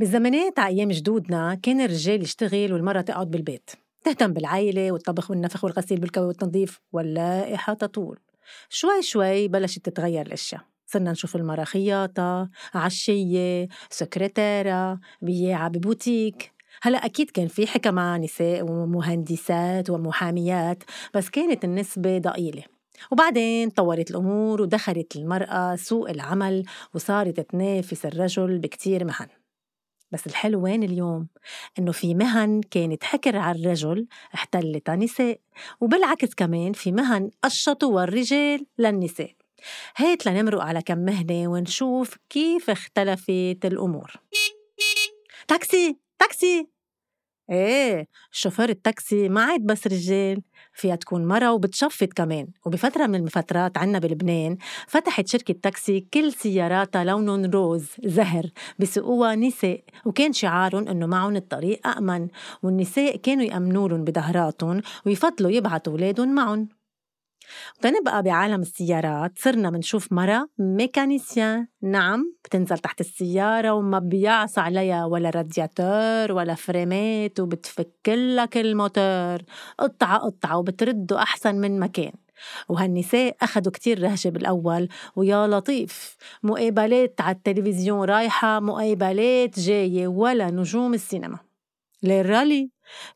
بالزمانات على أيام جدودنا كان الرجال يشتغل والمرأة تقعد بالبيت. تهتم بالعائلة والطبخ والنفخ والغسيل بالكوي والتنظيف واللائحة تطول شوي شوي بلشت تتغير الأشياء. صرنا نشوف المرأة خياطة عشية سكرتيرة بياعة ببوتيك. هلا أكيد كان في حكمة نساء ومهندسات ومحاميات بس كانت النسبة ضئيلة. وبعدين طورت الأمور ودخلت المرأة سوق العمل وصارت تنافس الرجل بكتير مهن بس الحلو وين اليوم؟ إنه في مهن كانت حكر على الرجل احتلتها نساء وبالعكس كمان في مهن قشطوا الرجال للنساء. هيت لنمرق على كم مهنة ونشوف كيف اختلفت الأمور. تاكسي! تاكسي! إيه شوفير التاكسي ما عاد بس رجال فيها تكون مرة وبتشفط كمان. وبفترة من الفترات عنا بلبنان فتحت شركة تاكسي كل سياراتها لونهم روز زهر بسوقوها نساء. وكان شعارهم إنه معهم الطريق أأمن والنساء كانوا يأمنوا لهم بظهراتهم ويفضلوا يبعتوا أولادهم معهم. تنبقى بعالم السيارات صرنا منشوف مرة ميكانيسيان. نعم بتنزل تحت السيارة وما بيعصى عليها ولا رادياتور ولا فريمات وبتفك لك الموتور. قطعة قطعة وبترده أحسن من مكان. وهالنساء أخدوا كتير رهجة بالأول ويا لطيف. مقابلات على التلفزيون رايحة مقابلات جاية ولا نجوم السينما. للرالي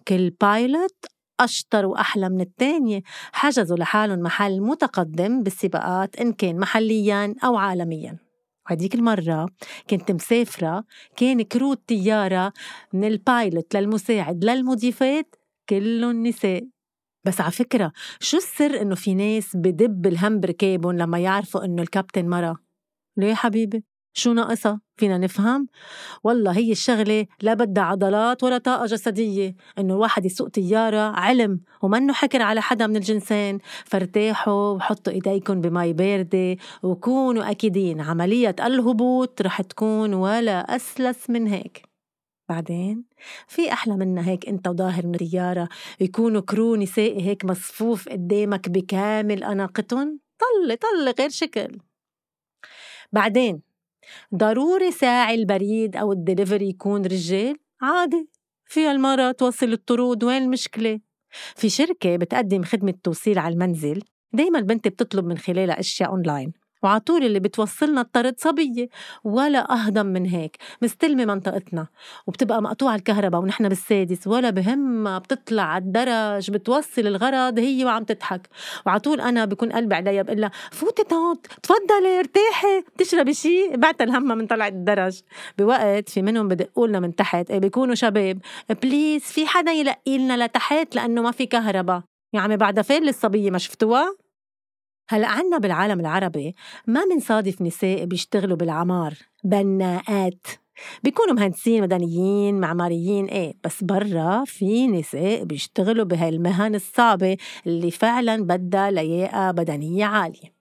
كل pilot أشطر وأحلى من التانية حجزوا لحالهم محل متقدم بالسباقات إن كان محلياً أو عالمياً وهديك المرة كنت مسافرة كان crew الطيارة من ال pilot للمساعد للمضيفات كلهم نساء بس على فكرة شو السر إنه في ناس بدب الهم بركابهم لما يعرفوا إنه الكابتن مرة؟ ليه حبيبي؟ شو ناقصها؟ فينا نفهم؟ والله هي الشغلة لا بدها عضلات ولا طاقة جسدية إنه الواحد يسوق طيارة علم ومنه حكر على حدا من الجنسين. فارتاحوا وحطوا إيديكم بمي باردة وكونوا أكيدين عملية الهبوط رح تكون ولا أسلس من هيك. بعدين في أحلى من هيك أنت وظاهر من الطيارة يكونوا crew نسائي هيك مصفوف قدامك بكامل أناقتهم طلي طلي غير شكل. بعدين ضروري ساعي البريد أو الدليفري يكون رجال؟ عادي. فيها المرة توصل الطرود وين المشكلة؟ في شركة بتقدم خدمة توصيل على المنزل. دايما البنت بتطلب من خلالها أشياء أونلاين. وعطول اللي بتوصلنا الطرد صبية ولا أهضم من هيك. مستلمة منطقتنا وبتبقى مقطوعة الكهرباء ونحن بالسادس ولا بهمها بتطلع على الدرج بتوصل الغرض هي وعم تضحك. وعطول أنا بكون قلبي عليها بقول لها فوتي تاط تفضلي ارتاحي تشربي شيء بعت الهمة من طلعت الدرج. بوقت في منهم بدقوا لنا من تحت إيه بيكونوا شباب. please في حدا يلقي لنا لتحت لأنه ما في كهرباء. يا عمي بعدها فين الصبية ما شفتوها؟ هلا عنا بالعالم العربي ما منصادف نساء بيشتغلوا بالعمار بناءات. بيكونوا مهندسين مدنيين معماريين إيه بس برا في نساء بيشتغلوا بهالمهن الصعبة اللي فعلا بدها لياقة بدنية عالية.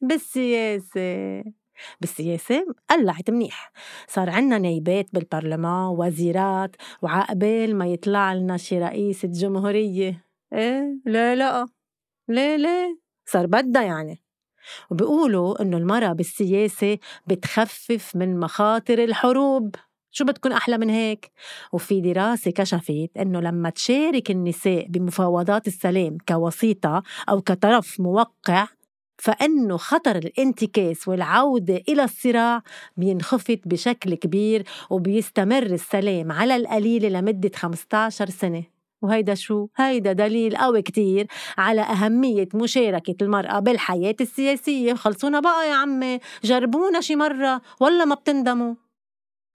بالسياسة. بالسياسة قلعت منيح. صار عنا نايبات بالبرلمان وزيرات وعقبال ما يطلع لنا شي رئيسة جمهورية. إيه لا لا. ليه ليه صار بدها يعني. وبيقولوا إنه المرأة بالسياسة بتخفف من مخاطر الحروب. شو بتكون أحلى من هيك؟ وفي دراسة كشفت إنه لما تشارك النساء بمفاوضات السلام كوسيطة أو كطرف موقع فإنه خطر الانتكاس والعودة إلى الصراع بينخفض بشكل كبير وبيستمر السلام على القليلة لمدة 15 سنة. وهيدا شو؟ هيدا دليل قوي كتير على أهمية مشاركة المرأة بالحياة السياسية. خلصونا بقى يا عمي جربونا شي مرة ولا ما بتندموا؟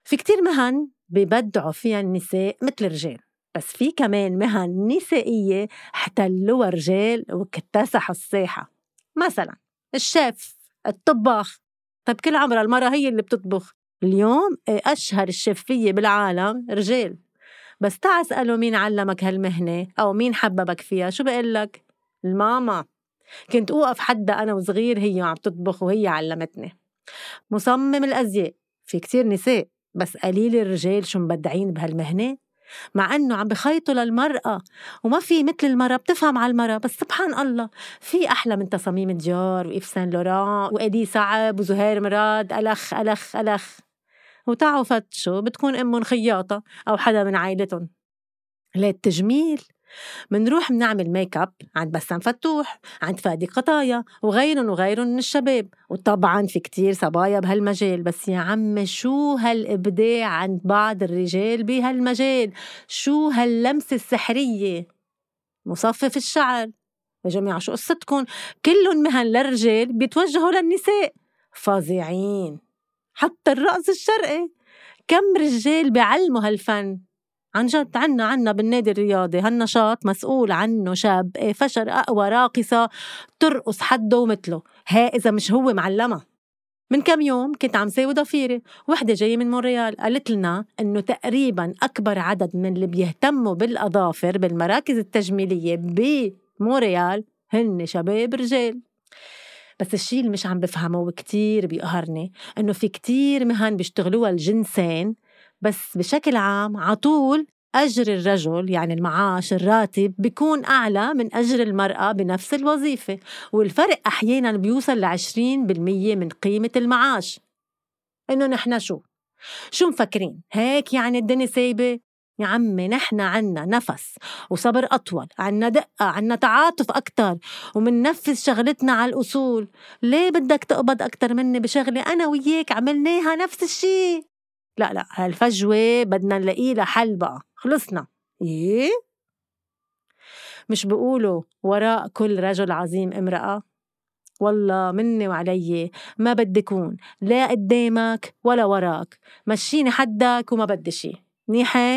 في كتير مهن ببدعوا فيها النساء مثل الرجال بس في كمان مهن نسائية احتلوها رجال واكتسحوا الساحة. مثلا الشيف الطباخ. طيب كل عمرها المرأة هي اللي بتطبخ. اليوم أشهر الشفية بالعالم رجال. بس تعا اسأله مين علمك هالمهنة أو مين حببك فيها؟ شو بقول لك؟ الماما. كنت أوقف حدها أنا وصغير هي عم تطبخ وهي علمتني. مصمم الأزياء. في كتير نساء بس قليل الرجال شو مبدعين بهالمهنة. مع إنه عم بخيطوا للمرأة. وما في مثل المرأة بتفهم على المرأة بس سبحان الله. في أحلى من تصاميم ديور وإيف سان لوران وإيلي صعب وزهير مراد. ألخ ألخ ألخ. وتعوا فتشوا بتكون أمهم خياطة أو حدا من عائلتهم. للتجميل منروح منعمل make up عند بسام فتوح عند فادي قطايا وغيرهم وغيرهم من الشباب. وطبعا في كتير صبايا بهالمجال بس يا عمي شو هالإبداع عند بعض الرجال بهالمجال؟ شو هاللمسة السحرية؟ مصفف الشعر. يا جماعة شو قصتكم كلهم مهن للرجال بيتوجهوا للنساء. فظيعين. حتى الرقص الشرقي. كم رجال بيعلموا هالفن؟ عن جد عنا عنا بالنادي الرياضي. هالنشاط مسؤول عنه شاب إيه، فشر أقوى راقصة ترقص حده ومثله. ها إذا مش هو معلمها. من كم يوم كنت عم ساوي ضفيرة وحدة جاية من مونريال. قالت لنا إنه تقريبا أكبر عدد من اللي بيهتموا بالأظافر بالمراكز التجميلية بمونريال هن شباب رجال. بس الشي اللي مش عم بفهمه وكتير بيقهرني إنه في كتير مهن بيشتغلوها الجنسين بس بشكل عام عطول أجر الرجل يعني المعاش الراتب بيكون أعلى من أجر المرأة بنفس الوظيفة والفرق أحيانا بيوصل لعشرين بالمية من قيمة المعاش. إنه نحن شو؟ شو مفكرين؟ هيك يعني الدنيا سايبة؟ يا عمي نحن عنا نفس وصبر أطول عنا دقة عنا تعاطف أكتر ومننفذ شغلتنا على الأصول. ليه بدك تقبض أكتر مني بشغلة أنا وياك عملناها نفس الشي لا لا هالفجوة بدنا نلاقي لها حل بقى. خلصنا. إيه؟ مش بقولوا وراء كل رجل عظيم امرأة؟ والله مني وعلي ما بدي كون لا قدامك ولا وراك. مشيني حدك وما بدي شي. منيح هيك؟